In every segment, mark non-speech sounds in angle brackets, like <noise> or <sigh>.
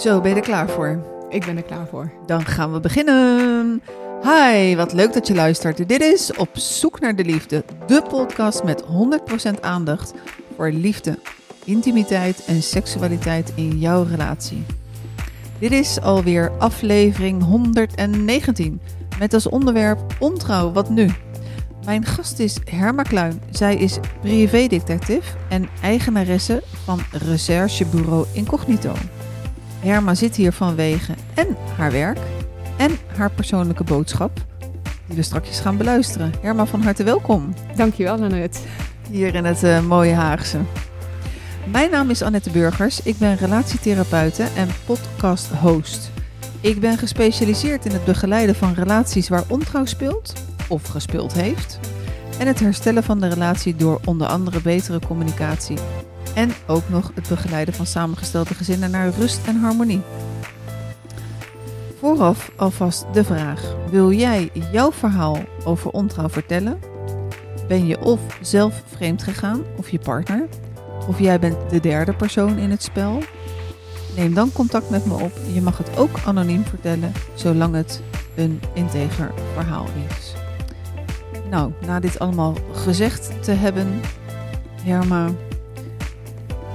Zo, ben je er klaar voor? Ik ben er klaar voor. Dan gaan we beginnen. Hi, wat leuk dat je luistert. Dit is Op Zoek naar de Liefde, de podcast met 100% aandacht voor liefde, intimiteit en seksualiteit in jouw relatie. Dit is alweer aflevering 119 met als onderwerp ontrouw, wat nu? Mijn gast is Herma Kluin. Zij is privédetective en eigenaresse van recherchebureau Incognito. Herma zit hier vanwege en haar werk en haar persoonlijke boodschap, die we straks gaan beluisteren. Herma, van harte welkom. Dankjewel, Annette. Hier in het uh, mooie Haagse. Mijn naam is Annette Burgers. Ik ben relatietherapeute en podcast-host. Ik ben gespecialiseerd in het begeleiden van relaties waar ontrouw speelt of gespeeld heeft. En het herstellen van de relatie door onder andere betere communicatie. En ook nog het begeleiden van samengestelde gezinnen naar rust en harmonie. Vooraf alvast de vraag: wil jij jouw verhaal over ontrouw vertellen? Ben je of zelf vreemd gegaan of je partner? Of jij bent de derde persoon in het spel? Neem dan contact met me op. Je mag het ook anoniem vertellen, zolang het een integer verhaal is. Nou, na dit allemaal gezegd te hebben, Herma,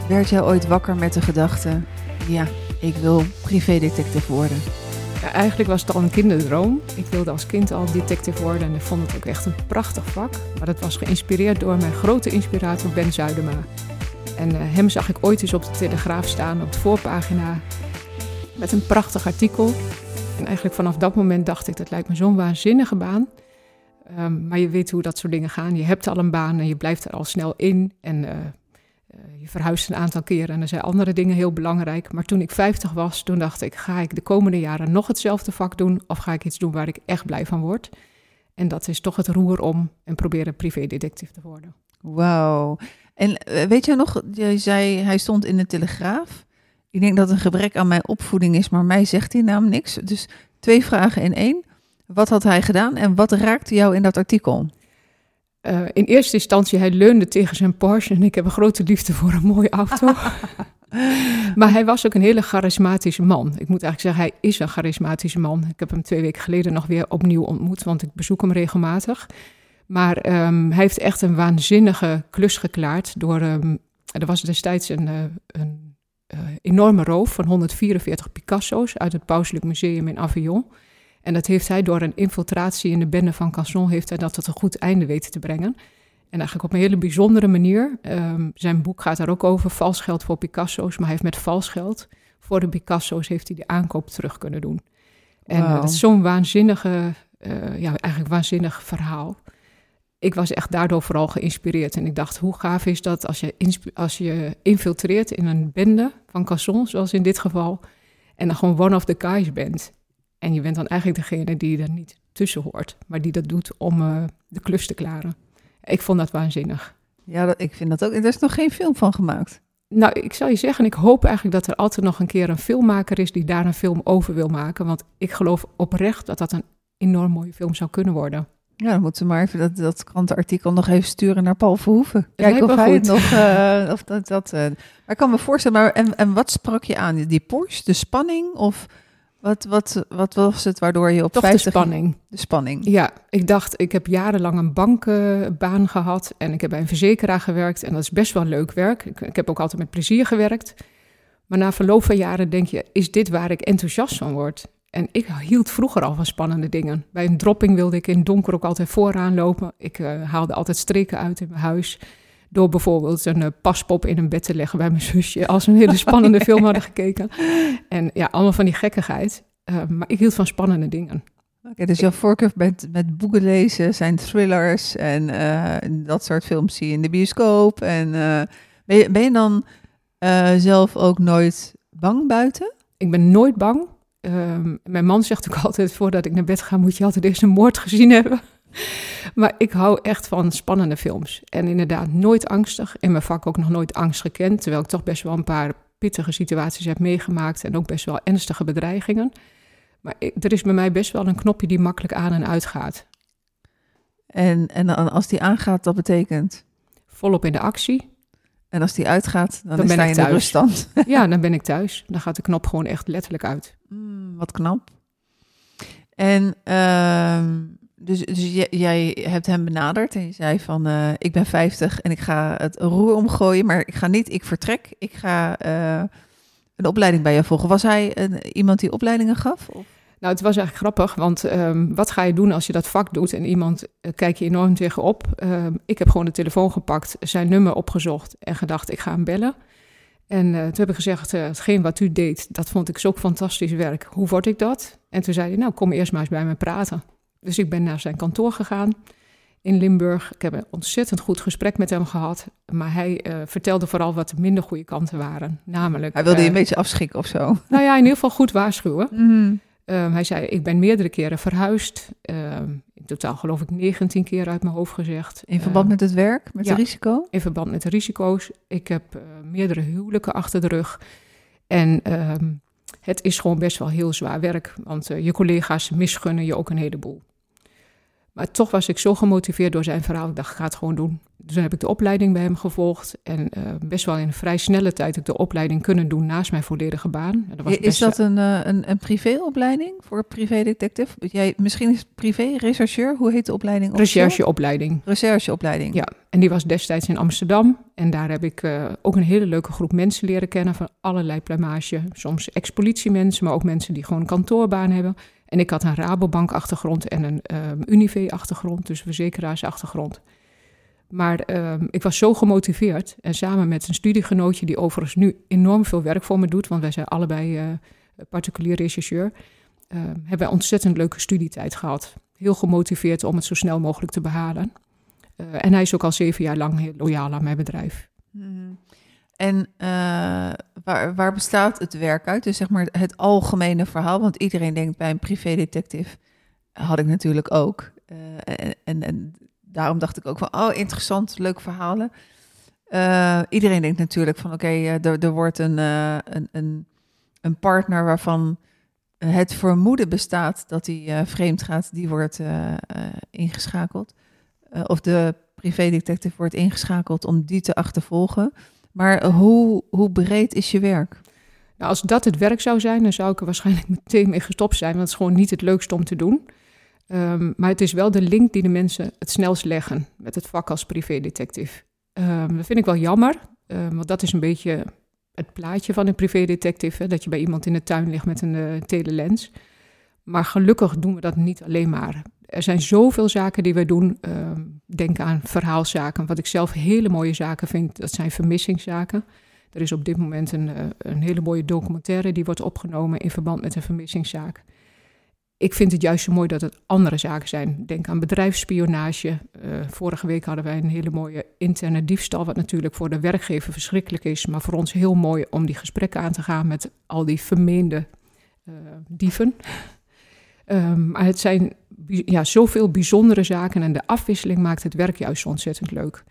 werd jij ooit wakker met de gedachte: ja, ik wil privédetective worden? Ja, eigenlijk was het al een kinderdroom. Ik wilde als kind al detective worden en ik vond het ook echt een prachtig vak. Maar dat was geïnspireerd door mijn grote inspirator Ben Zuidema. En uh, hem zag ik ooit eens op de Telegraaf staan op de voorpagina met een prachtig artikel. En eigenlijk vanaf dat moment dacht ik, dat lijkt me zo'n waanzinnige baan. Um, maar je weet hoe dat soort dingen gaan. Je hebt al een baan en je blijft er al snel in. En uh, je verhuist een aantal keren en er zijn andere dingen heel belangrijk. Maar toen ik 50 was, toen dacht ik, ga ik de komende jaren nog hetzelfde vak doen? Of ga ik iets doen waar ik echt blij van word? En dat is toch het roer om en proberen privédetective te worden. Wauw. En weet je nog, je zei hij stond in de Telegraaf. Ik denk dat een gebrek aan mijn opvoeding is, maar mij zegt die naam niks. Dus twee vragen in één. Wat had hij gedaan en wat raakte jou in dat artikel? Uh, in eerste instantie, hij leunde tegen zijn Porsche en ik heb een grote liefde voor een mooie auto. <laughs> maar hij was ook een hele charismatische man. Ik moet eigenlijk zeggen, hij is een charismatische man. Ik heb hem twee weken geleden nog weer opnieuw ontmoet, want ik bezoek hem regelmatig. Maar um, hij heeft echt een waanzinnige klus geklaard door... Um, er was destijds een, uh, een uh, enorme roof van 144 Picasso's uit het Pauselijk Museum in Avignon. En dat heeft hij door een infiltratie in de bende van Casson, heeft hij dat tot een goed einde weten te brengen. En eigenlijk op een hele bijzondere manier. Um, zijn boek gaat daar ook over, vals geld voor Picasso's. Maar hij heeft met vals geld voor de Picasso's heeft hij de aankoop terug kunnen doen. En wow. uh, dat is zo'n waanzinnige, uh, ja, eigenlijk waanzinnig verhaal. Ik was echt daardoor vooral geïnspireerd. En ik dacht, hoe gaaf is dat als je, als je infiltreert in een bende van Casson, zoals in dit geval. En dan gewoon one of the guys bent. En je bent dan eigenlijk degene die er niet tussen hoort, maar die dat doet om uh, de klus te klaren. Ik vond dat waanzinnig. Ja, dat, ik vind dat ook. Er is nog geen film van gemaakt. Nou, ik zou je zeggen, ik hoop eigenlijk dat er altijd nog een keer een filmmaker is die daar een film over wil maken. Want ik geloof oprecht dat dat een enorm mooie film zou kunnen worden. Ja, dan moeten we maar even dat, dat krantenartikel nog even sturen naar Paul Verhoeven. Kijk of hij het nog... Uh, of dat, dat, uh, maar ik kan me voorstellen, maar en, en wat sprak je aan? Die Porsche, de spanning of... Wat, wat, wat was het waardoor je op Toch 50... de spanning. De spanning. Ja, ik dacht, ik heb jarenlang een bankbaan uh, gehad en ik heb bij een verzekeraar gewerkt en dat is best wel leuk werk. Ik, ik heb ook altijd met plezier gewerkt. Maar na verloop van jaren denk je, is dit waar ik enthousiast van word? En ik hield vroeger al van spannende dingen. Bij een dropping wilde ik in het donker ook altijd vooraan lopen. Ik uh, haalde altijd streken uit in mijn huis. Door bijvoorbeeld een uh, paspop in een bed te leggen bij mijn zusje. Als we een hele spannende film hadden <laughs> gekeken. En ja, allemaal van die gekkigheid. Uh, maar ik hield van spannende dingen. Oké, okay, dus jouw voorkeur met, met boeken lezen zijn thrillers en uh, dat soort films zie je in de bioscoop. En ben je, ben, je, dan zelf ook nooit bang buiten? Ik ben nooit bang. Um, mijn man zegt ook <laughs> altijd, voordat ik naar bed ga, moet je altijd eerst een moord gezien hebben. <laughs> Maar ik hou echt van spannende films. En inderdaad, nooit angstig. In mijn vak ook nog nooit angst gekend. Terwijl ik toch best wel een paar pittige situaties heb meegemaakt. En ook best wel ernstige bedreigingen. Maar ik, er is bij mij best wel een knopje die makkelijk aan en uit gaat. En, en als die aangaat, dat betekent? Volop in de actie. En als die uitgaat, dan, ben ik in de thuis. ruststand. <laughs> <laughs> Ja, dan ben ik thuis. Dan gaat de knop gewoon echt letterlijk uit. Mm, wat knap. En ehm, dus, dus jij, hebt hem benaderd en je zei van eh, ik ben 50 en ik ga het roer omgooien, maar ik ga niet, ik vertrek. Ik ga eh, een opleiding bij je volgen. Was hij een, iemand die opleidingen gaf? Of? Nou, het was eigenlijk grappig, want ehm, wat ga je doen als je dat vak doet en iemand uh, kijkt je enorm tegenop? Uh, ik heb gewoon de telefoon gepakt, zijn nummer opgezocht en gedacht, ik ga hem bellen. En uh, toen heb ik gezegd, uh, hetgeen wat u deed, dat vond ik zo fantastisch werk. Hoe word ik dat? En toen zei hij, nou, kom eerst maar eens bij me praten. Dus ik ben naar zijn kantoor gegaan in Limburg. Ik heb een ontzettend goed gesprek met hem gehad. Maar hij uh, vertelde vooral wat de minder goede kanten waren. Namelijk... Hij wilde je een beetje afschikken of zo? Nou ja, in ieder geval goed waarschuwen. <laughs> Mm. Um, hij zei, ik ben meerdere keren verhuisd. Um, in totaal geloof ik 19 keer uit mijn hoofd gezegd. In verband um, met het werk, met ja, het risico? In verband met de risico's. Ik heb uh, meerdere huwelijken achter de rug. En het is gewoon best wel heel zwaar werk. Want uh, je collega's misgunnen je ook een heleboel. Maar toch was ik zo gemotiveerd door zijn verhaal. Ik dacht, ik ga het gewoon doen. Dus toen heb ik de opleiding bij hem gevolgd. En uh, best wel in een vrij snelle tijd heb ik de opleiding kunnen doen naast mijn volledige baan. Dat was is dat een, uh, een, een privéopleiding voor privédetective? Jij, misschien is het privé-rechercheur? Hoe heet de opleiding? Rechercheopleiding. Rechercheopleiding. Ja, en die was destijds in Amsterdam. En daar heb ik uh, ook een hele leuke groep mensen leren kennen van allerlei plumage. Soms ex-politiemensen, maar ook mensen die gewoon een kantoorbaan hebben. En ik had een Rabobank-achtergrond en een um, Unive-achtergrond, dus verzekeraars-achtergrond. Maar um, ik was zo gemotiveerd en samen met een studiegenootje, die overigens nu enorm veel werk voor me doet, want wij zijn allebei uh, particulier rechercheur, uh, hebben wij ontzettend leuke studietijd gehad. Heel gemotiveerd om het zo snel mogelijk te behalen. Uh, en hij is ook al zeven jaar lang heel loyaal aan mijn bedrijf. Mm. En uh, waar, waar, bestaat het werk uit? Dus zeg maar het algemene verhaal. Want iedereen denkt bij een privédetective, had ik natuurlijk ook. Uh, en, en, daarom dacht ik ook van, oh interessant, leuk verhalen. Uh, iedereen denkt natuurlijk van, oké, er, er wordt een, een, een, een, partner waarvan het vermoeden bestaat dat hij vreemd gaat, die wordt ingeschakeld. of de privédetective wordt ingeschakeld om die te achtervolgen. Maar hoe, hoe breed is je werk? Nou, als dat het werk zou zijn, dan zou ik er waarschijnlijk <laughs> meteen mee gestopt zijn. Want het is gewoon niet het leukste om te doen. Um, maar het is wel de link die de mensen het snelst leggen met het vak als privédetective. Um, dat vind ik wel jammer, um, want dat is een beetje het plaatje van een privédetective. Hè, dat je bij iemand in de tuin ligt met een uh, telelens. Maar gelukkig doen we dat niet alleen maar. Er zijn zoveel zaken die we doen. Uh, denk aan verhaalzaken. Wat ik zelf hele mooie zaken vind, dat zijn vermissingszaken. Er is op dit moment een, uh, een hele mooie documentaire die wordt opgenomen in verband met een vermissingszaak. Ik vind het juist zo mooi dat het andere zaken zijn. Denk aan bedrijfsspionage. Uh, vorige week hadden wij een hele mooie interne diefstal, wat natuurlijk voor de werkgever verschrikkelijk is, maar voor ons heel mooi om die gesprekken aan te gaan met al die vermeende uh, dieven. Um, maar het zijn ja, zoveel bijzondere zaken en de afwisseling maakt het werk juist ontzettend leuk.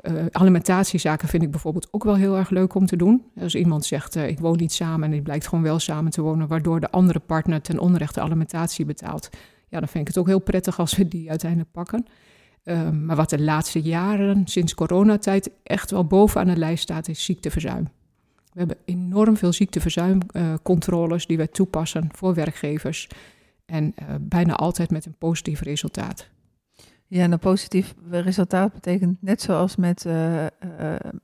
Uh, alimentatiezaken vind ik bijvoorbeeld ook wel heel erg leuk om te doen. Als iemand zegt, uh, ik woon niet samen en die blijkt gewoon wel samen te wonen, waardoor de andere partner ten onrechte alimentatie betaalt. Ja, dan vind ik het ook heel prettig als we die uiteindelijk pakken. Uh, maar wat de laatste jaren, sinds coronatijd, echt wel bovenaan de lijst staat, is ziekteverzuim. We hebben enorm veel ziekteverzuimcontroles die wij toepassen voor werkgevers. En uh, bijna altijd met een positief resultaat. Ja, en een positief resultaat betekent net zoals met, uh, uh,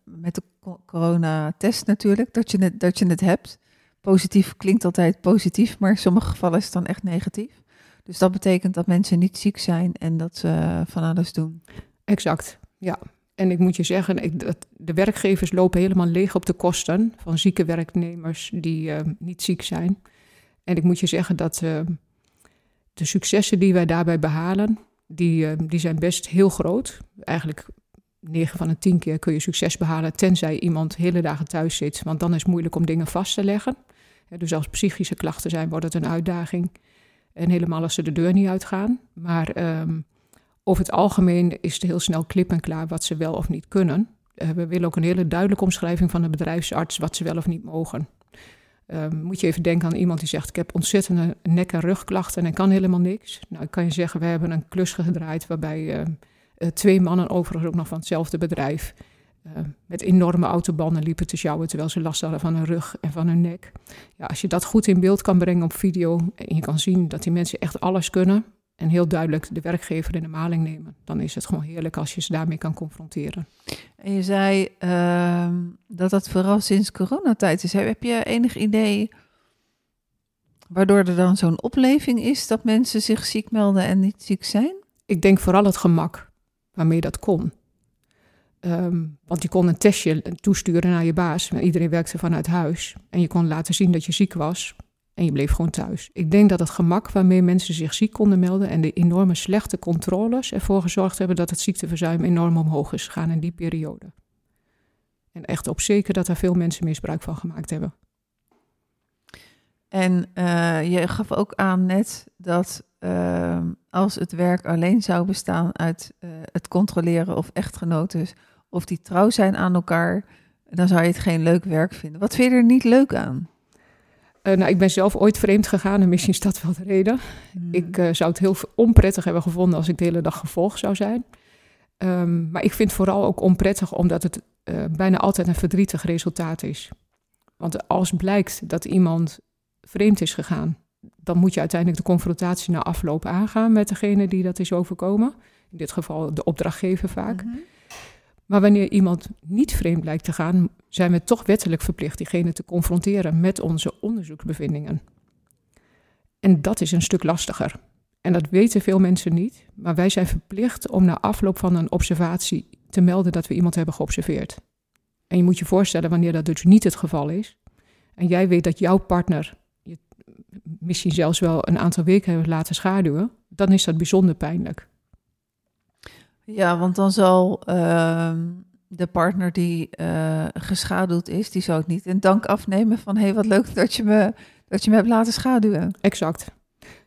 met de coronatest natuurlijk, dat je, het, dat je het hebt. Positief klinkt altijd positief, maar in sommige gevallen is het dan echt negatief. Dus dat betekent dat mensen niet ziek zijn en dat ze van alles doen. Exact, ja. En ik moet je zeggen, ik, dat de werkgevers lopen helemaal leeg op de kosten van zieke werknemers die uh, niet ziek zijn. En ik moet je zeggen dat de successen die wij daarbij behalen, die, uh, die zijn best heel groot. Eigenlijk 9 van de 10 keer kun je succes behalen, tenzij iemand hele dagen thuis zit. Want dan is het moeilijk om dingen vast te leggen. Dus als psychische klachten zijn, wordt het een uitdaging. En helemaal als ze de deur niet uitgaan. Maar um, over het algemeen is het heel snel klip en klaar wat ze wel of niet kunnen. Uh, we willen ook een hele duidelijke omschrijving van de bedrijfsarts wat ze wel of niet mogen. Um, moet je even denken aan iemand die zegt: Ik heb ontzettende nek- en rugklachten en kan helemaal niks. Nou, ik kan je zeggen: We hebben een klus gedraaid waarbij uh, uh, twee mannen, overigens ook nog van hetzelfde bedrijf, uh, met enorme autobanden liepen te sjouwen terwijl ze last hadden van hun rug en van hun nek. Ja, als je dat goed in beeld kan brengen op video en je kan zien dat die mensen echt alles kunnen en heel duidelijk de werkgever in de maling nemen, dan is het gewoon heerlijk als je ze daarmee kan confronteren. En je zei uh, dat dat vooral sinds coronatijd is. Heb je enig idee waardoor er dan zo'n opleving is dat mensen zich ziek melden en niet ziek zijn? Ik denk vooral het gemak waarmee dat kon. Ehm, want je kon een testje toesturen naar je baas. Iedereen werkte vanuit huis. En je kon laten zien dat je ziek was. En je bleef gewoon thuis. Ik denk dat het gemak waarmee mensen zich ziek konden melden. en de enorme slechte controles ervoor gezorgd hebben dat het ziekteverzuim enorm omhoog is gegaan in die periode. En echt op zeker dat er veel mensen misbruik van gemaakt hebben. En uh, je gaf ook aan net dat uh, als het werk alleen zou bestaan uit uh, het controleren of echtgenoten of die trouw zijn aan elkaar, dan zou je het geen leuk werk vinden. Wat vind je er niet leuk aan? Uh, nou, ik ben zelf ooit vreemd gegaan en misschien is dat wel de reden. Hmm. Ik uh, zou het heel onprettig hebben gevonden als ik de hele dag gevolgd zou zijn. Um, maar ik vind het vooral ook onprettig omdat het uh, bijna altijd een verdrietig resultaat is. Want als blijkt dat iemand vreemd is gegaan, dan moet je uiteindelijk de confrontatie na afloop aangaan met degene die dat is overkomen. In dit geval de opdrachtgever vaak. Mm -hmm. Maar wanneer iemand niet vreemd blijkt te gaan, zijn we toch wettelijk verplicht diegene te confronteren met onze onderzoeksbevindingen. En dat is een stuk lastiger. En dat weten veel mensen niet, maar wij zijn verplicht om na afloop van een observatie te melden dat we iemand hebben geobserveerd. En je moet je voorstellen wanneer dat dus niet het geval is. En jij weet dat jouw partner je misschien zelfs wel een aantal weken heeft laten schaduwen, dan is dat bijzonder pijnlijk. Ja, want dan zal uh, de partner die uh, geschaduwd is, die zou het niet in dank afnemen van hé, hey, wat leuk dat je, me, dat je me hebt laten schaduwen. Exact.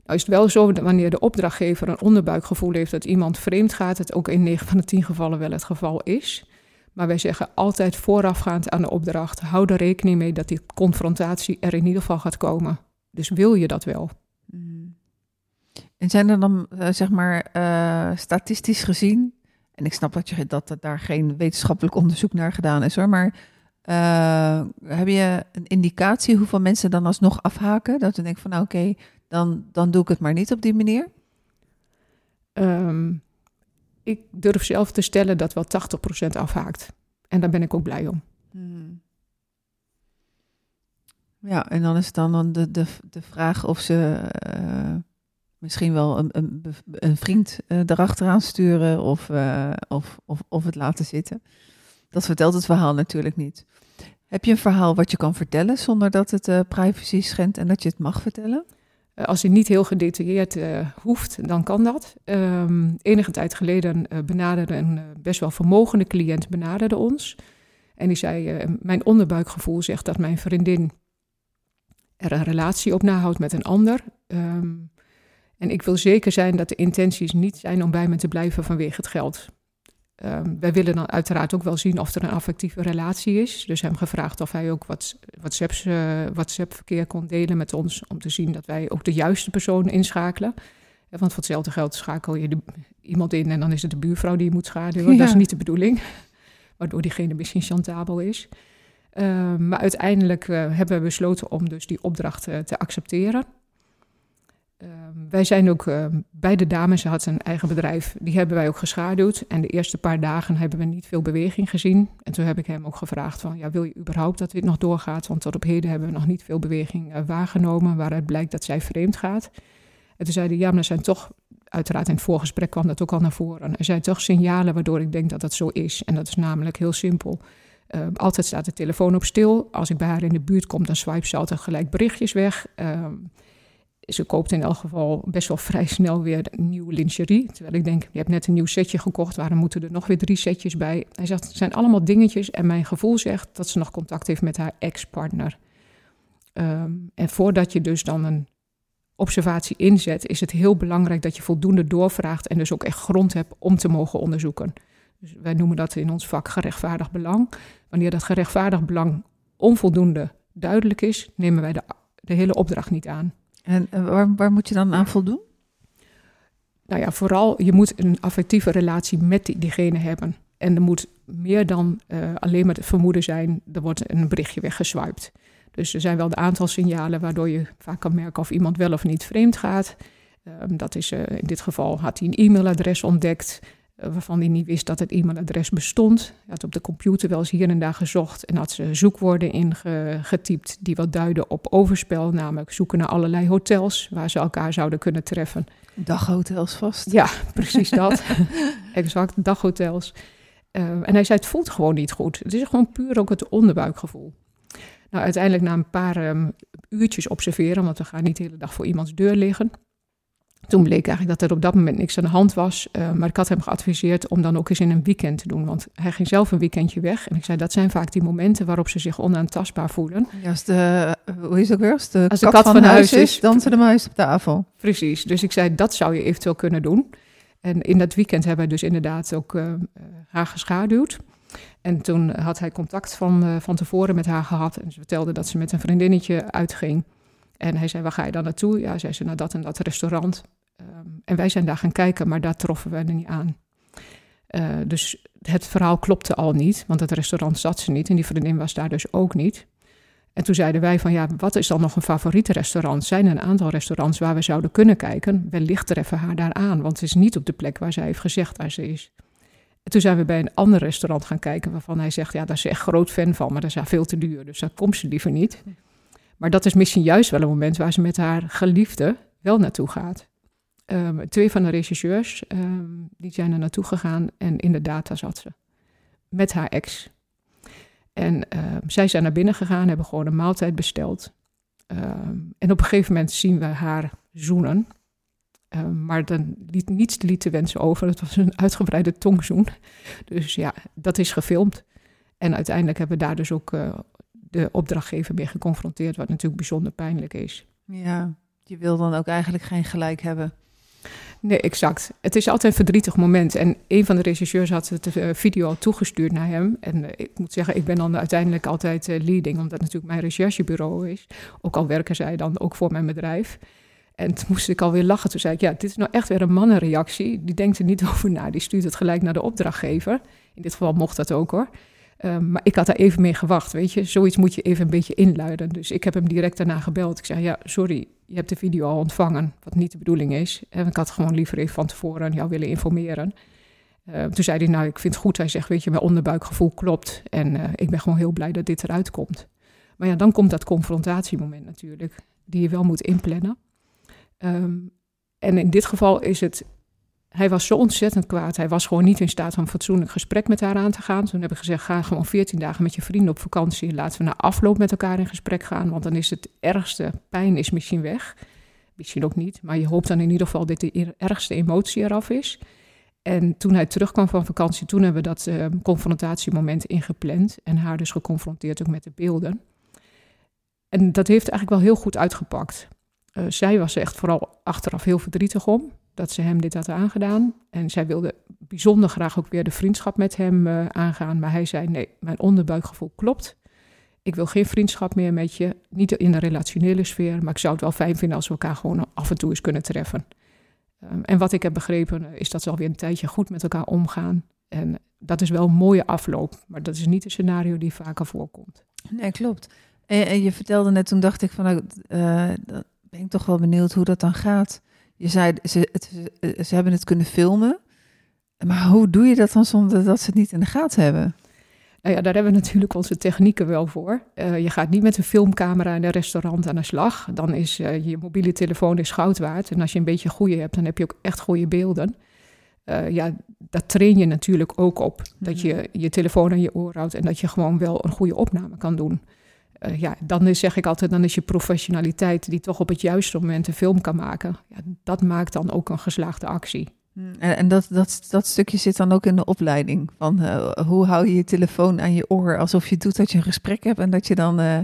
Nou is het wel zo dat wanneer de opdrachtgever een onderbuikgevoel heeft dat iemand vreemd gaat, het ook in 9 van de 10 gevallen wel het geval is. Maar wij zeggen altijd voorafgaand aan de opdracht, hou er rekening mee dat die confrontatie er in ieder geval gaat komen. Dus wil je dat wel? Mm. En zijn er dan, uh, zeg maar, uh, statistisch gezien, en ik snap dat, je, dat er daar geen wetenschappelijk onderzoek naar gedaan is hoor, maar uh, heb je een indicatie hoeveel mensen dan alsnog afhaken? Dat we denken van nou oké, okay, dan, dan doe ik het maar niet op die manier? Um, ik durf zelf te stellen dat wel 80% afhaakt. En daar ben ik ook blij om. Hmm. Ja, en dan is het dan de, de, de vraag of ze uh, misschien wel een, een, een vriend uh, erachteraan sturen of, uh, of, of, of het laten zitten. Dat vertelt het verhaal natuurlijk niet. Heb je een verhaal wat je kan vertellen zonder dat het privacy schendt en dat je het mag vertellen? als hij niet heel gedetailleerd hoeft, dan kan dat. Um, enige tijd geleden benaderde een best wel vermogende cliënt benaderde ons. En die zei, mijn onderbuikgevoel zegt dat mijn vriendin er een relatie op nahoudt met een ander. Um, en ik wil zeker zijn dat de intenties niet zijn om bij me te blijven vanwege het geld. Um, wij willen dan uiteraard ook wel zien of er een affectieve relatie is. Dus hem gevraagd of hij ook wat WhatsApp-verkeer WhatsApp kon delen met ons. Om te zien dat wij ook de juiste persoon inschakelen. Want voor hetzelfde geld schakel je de, iemand in en dan is het de buurvrouw die je moet schaduwen. Ja. Dat is niet de bedoeling. <laughs> Waardoor diegene misschien chantabel is. Uh, maar uiteindelijk uh, hebben we besloten om dus die opdracht uh, te accepteren. Uh, wij zijn ook uh, bij de dames, ze had een eigen bedrijf, die hebben wij ook geschaduwd. En de eerste paar dagen hebben we niet veel beweging gezien. En toen heb ik hem ook gevraagd van, ja, wil je überhaupt dat dit nog doorgaat? Want tot op heden hebben we nog niet veel beweging uh, waargenomen, waaruit blijkt dat zij vreemd gaat. En toen zei hij, ja, maar er zijn toch, uiteraard in het voorgesprek kwam dat ook al naar voren. Er zijn toch signalen waardoor ik denk dat dat zo is. En dat is namelijk heel simpel. Uh, altijd staat de telefoon op stil. Als ik bij haar in de buurt kom, dan swipe ze altijd gelijk berichtjes weg. Ze koopt in elk geval best wel vrij snel weer nieuwe lingerie. Terwijl ik denk, je hebt net een nieuw setje gekocht, waarom moeten er nog weer drie setjes bij? Hij zegt, het zijn allemaal dingetjes en mijn gevoel zegt dat ze nog contact heeft met haar ex-partner. Um, en voordat je dus dan een observatie inzet, is het heel belangrijk dat je voldoende doorvraagt en dus ook echt grond hebt om te mogen onderzoeken. Dus wij noemen dat in ons vak gerechtvaardigd belang. Wanneer dat gerechtvaardigd belang onvoldoende duidelijk is, nemen wij de, de hele opdracht niet aan. En waar, waar moet je dan aan voldoen? Nou ja, vooral je moet een affectieve relatie met die, diegene hebben. En er moet meer dan uh, alleen maar het vermoeden zijn, er wordt een berichtje weggeswiped. Dus er zijn wel een aantal signalen waardoor je vaak kan merken of iemand wel of niet vreemd gaat. Ehm, dat is uh, in dit geval had hij een e-mailadres ontdekt. Eh, waarvan hij niet wist dat het e-mailadres bestond. Hij had op de computer wel eens hier en daar gezocht en had ze zoekwoorden ingetypt die wat duiden op overspel, namelijk zoeken naar allerlei hotels waar ze elkaar zouden kunnen treffen. Daghotels vast. Ja, precies dat. <laughs> exact, daghotels. Uh, en hij zei, het voelt gewoon niet goed. Het is gewoon puur ook het onderbuikgevoel. Nou, uiteindelijk na een paar um, uurtjes observeren, want we gaan niet de hele dag voor iemands deur liggen, toen bleek eigenlijk dat er op dat moment niks aan de hand was. Uh, maar ik had hem geadviseerd om dan ook eens in een weekend te doen. Want hij ging zelf een weekendje weg. En ik zei, dat zijn vaak die momenten waarop ze zich onaantastbaar voelen. Ja, als de, hoe is het ook weer? Als de, als kat, de kat van, huis is, dansen de muis op tafel. Precies, dus ik zei, dat zou je eventueel kunnen doen. En in dat weekend hebben we dus inderdaad ook uh, haar geschaduwd. En toen had hij contact van, uh, van tevoren met haar gehad. En ze vertelde dat ze met een vriendinnetje uitging. En hij zei, waar ga je dan naartoe? Ja, zei ze, naar dat en dat restaurant. Um, en wij zijn daar gaan kijken, maar daar troffen we er niet aan. Uh, dus het verhaal klopte al niet, want het restaurant zat ze niet en die vriendin was daar dus ook niet. En toen zeiden wij van ja, wat is dan nog een favoriete restaurant? Zijn er een aantal restaurants waar we zouden kunnen kijken? Wellicht treffen haar daar aan, want het is niet op de plek waar zij heeft gezegd waar ze is. En toen zijn we bij een ander restaurant gaan kijken waarvan hij zegt, ja, daar is ze echt groot fan van, maar dat is haar veel te duur, dus daar komt ze liever niet. Maar dat is misschien juist wel een moment waar ze met haar geliefde wel naartoe gaat. Um, twee van de regisseurs, um, die zijn er naartoe gegaan en in de data zat ze. Met haar ex. En um, zij zijn naar binnen gegaan, hebben gewoon een maaltijd besteld. en op een gegeven moment zien we haar zoenen. maar dan liet niets liet te wensen over. Het was een uitgebreide tongzoen. Dus ja, dat is gefilmd. En uiteindelijk hebben we daar dus ook uh, de opdrachtgever mee geconfronteerd, wat natuurlijk bijzonder pijnlijk is. Ja, je wil dan ook eigenlijk geen gelijk hebben. Nee, exact. Het is altijd een verdrietig moment. En een van de regisseurs had de eh, video al toegestuurd naar hem. En uh, ik moet zeggen, ik ben dan uiteindelijk altijd uh, leading, omdat het natuurlijk mijn recherchebureau is. Ook al werken zij dan ook voor mijn bedrijf. En toen moest ik alweer lachen. Toen zei ik, ja, dit is nou echt weer een mannenreactie. Die denkt er niet <laughs> over na. Die stuurt het gelijk naar de opdrachtgever. In dit geval mocht dat ook hoor. Um, maar ik had daar even mee gewacht, weet je. Zoiets moet je even een beetje inluiden. Dus ik heb hem direct daarna gebeld. Ik zei, ja, sorry, je hebt de video al ontvangen, wat niet de bedoeling is. En ik had gewoon liever even van tevoren jou willen informeren. Uh, toen zei hij, nou, ik vind het goed. Hij zegt, weet je, mijn onderbuikgevoel klopt. En uh, ik ben gewoon heel blij dat dit eruit komt. Maar ja, dan komt dat confrontatiemoment natuurlijk, die je wel moet inplannen. Um, en in dit geval is het hij was zo ontzettend kwaad. Hij was gewoon niet in staat om een fatsoenlijk gesprek met haar aan te gaan. Toen heb ik gezegd: ga gewoon 14 dagen met je vrienden op vakantie. Laten we na afloop met elkaar in gesprek gaan. Want dan is het ergste pijn is misschien weg. Misschien ook niet. Maar je hoopt dan in ieder geval dat de ergste emotie eraf is. En toen hij terugkwam van vakantie, toen hebben we dat uh, confrontatiemoment ingepland. En haar dus geconfronteerd ook met de beelden. En dat heeft eigenlijk wel heel goed uitgepakt. Uh, zij was echt vooral achteraf heel verdrietig om dat ze hem dit had aangedaan. En zij wilde bijzonder graag ook weer de vriendschap met hem uh, aangaan. Maar hij zei: Nee, mijn onderbuikgevoel klopt. Ik wil geen vriendschap meer met je. Niet in de relationele sfeer. Maar ik zou het wel fijn vinden als we elkaar gewoon af en toe eens kunnen treffen. Um, en wat ik heb begrepen is dat ze alweer een tijdje goed met elkaar omgaan. En dat is wel een mooie afloop. Maar dat is niet een scenario die vaker voorkomt. Nee, klopt. En, je vertelde net, toen dacht ik van, nou, uh, ben ik toch wel benieuwd hoe dat dan gaat. Je zei, ze, het, ze hebben het kunnen filmen. Maar hoe doe je dat dan zonder dat ze het niet in de gaten hebben? Nou ja, daar hebben we natuurlijk onze technieken wel voor. Uh, je gaat niet met een filmcamera in een restaurant aan de slag. Dan is uh, je mobiele telefoon is goud waard. En als je een beetje goede hebt, dan heb je ook echt goede beelden. Uh, ja, dat train je natuurlijk ook op. Dat je mhm. je telefoon aan je oor houdt en dat je gewoon wel een goede opname kan doen uh, ja, dan is, zeg ik altijd, dan is je professionaliteit die toch op het juiste moment een film kan maken. Ja, dat maakt dan ook een geslaagde actie. Hmm, en, en dat, dat, dat stukje zit dan ook in de opleiding. Van uh, hoe hou je je telefoon aan je oor alsof je doet dat je een gesprek hebt en dat je dan uh,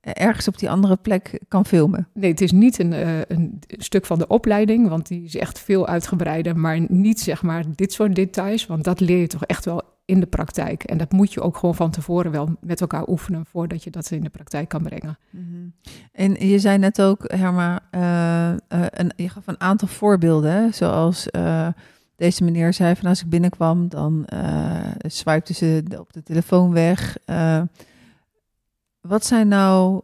ergens op die andere plek kan filmen? Nee, het is niet een, uh, een stuk van de opleiding, want die is echt veel uitgebreider, maar niet zeg maar dit soort details, want dat leer je toch echt wel in de praktijk. En dat moet je ook gewoon van tevoren wel met elkaar oefenen voordat je dat in de praktijk kan brengen. -hmm. En je zei net ook, Herma, uh, een, je gaf een aantal voorbeelden, zoals uh, Deze meneer zei van als ik binnenkwam, dan swipte ze op de telefoon weg. Wat zijn nou,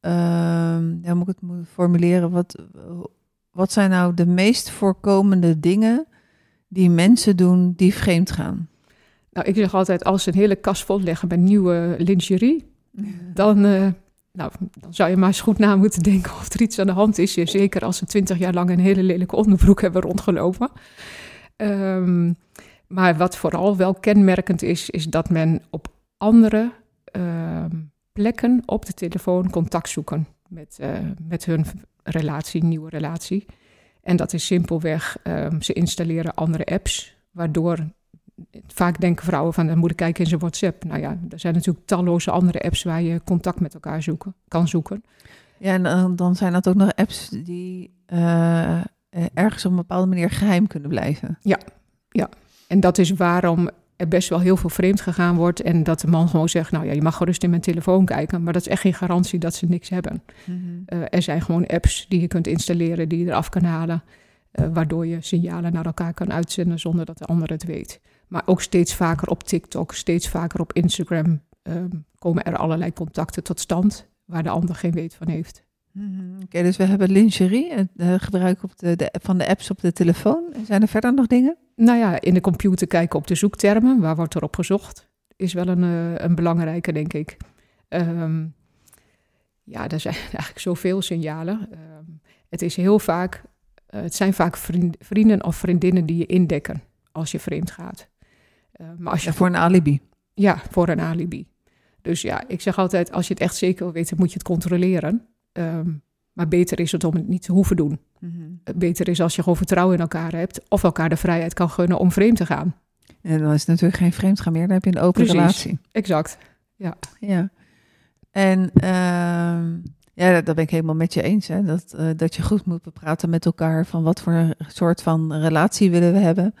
uh, ja, moet ik het formuleren, wat, wat zijn nou de meest voorkomende dingen die mensen doen die vreemd gaan? Nou, ik zeg altijd, als ze een hele kast vol leggen met nieuwe lingerie, dan, uh, nou, dan zou je maar eens goed na moeten denken of er iets aan de hand is. Zeker als ze twintig jaar lang een hele lelijke onderbroek hebben rondgelopen. Um, maar wat vooral wel kenmerkend is, is dat men op andere uh, plekken op de telefoon contact zoeken met, uh, met hun relatie, nieuwe relatie. En dat is simpelweg, um, ze installeren andere apps, waardoor vaak denken vrouwen van dan moet ik kijken in zijn WhatsApp. Nou ja, er zijn natuurlijk talloze andere apps waar je contact met elkaar zoeken, kan zoeken. Ja, en dan, dan zijn dat ook nog apps die uh, ergens op een bepaalde manier geheim kunnen blijven. Ja, ja. En dat is waarom er best wel heel veel vreemd gegaan wordt. En dat de man gewoon zegt, nou ja, je mag gerust in mijn telefoon kijken. Maar dat is echt geen garantie dat ze niks hebben. Mm -hmm. uh, er zijn gewoon apps die je kunt installeren, die je eraf kan halen. Uh, waardoor je signalen naar elkaar kan uitzenden zonder dat de ander het weet. Maar ook steeds vaker op TikTok, steeds vaker op Instagram um, komen er allerlei contacten tot stand waar de ander geen weet van heeft. -hmm. Oké, okay, dus we hebben lingerie, het uh, gebruik op de, de, van de apps op de telefoon. Zijn er verder nog dingen? Nou ja, in de computer kijken op de zoektermen, waar wordt er op gezocht, is wel een, uh, een belangrijke, denk ik. Um, ja, er zijn <laughs> eigenlijk zoveel signalen. Um, het is heel vaak, uh, het zijn vaak vriend, vrienden of vriendinnen die je indekken als je vreemd gaat. Uh, maar als je ja, voor een alibi. Ja, voor een alibi. Dus ja, ik zeg altijd, als je het echt zeker wil weten, moet je het controleren. Um, maar beter is het om het niet te hoeven doen. Mm-hmm. Beter is als je gewoon vertrouwen in elkaar hebt of elkaar de vrijheid kan gunnen om vreemd te gaan. En dan is het natuurlijk geen vreemd gaan meer, dan heb je een open Precies, relatie. Exact. Ja. ja. En uh, ja, dat ben ik helemaal met je eens. Hè? Dat, uh, dat je goed moet bepraten met elkaar van wat voor soort van relatie willen we hebben.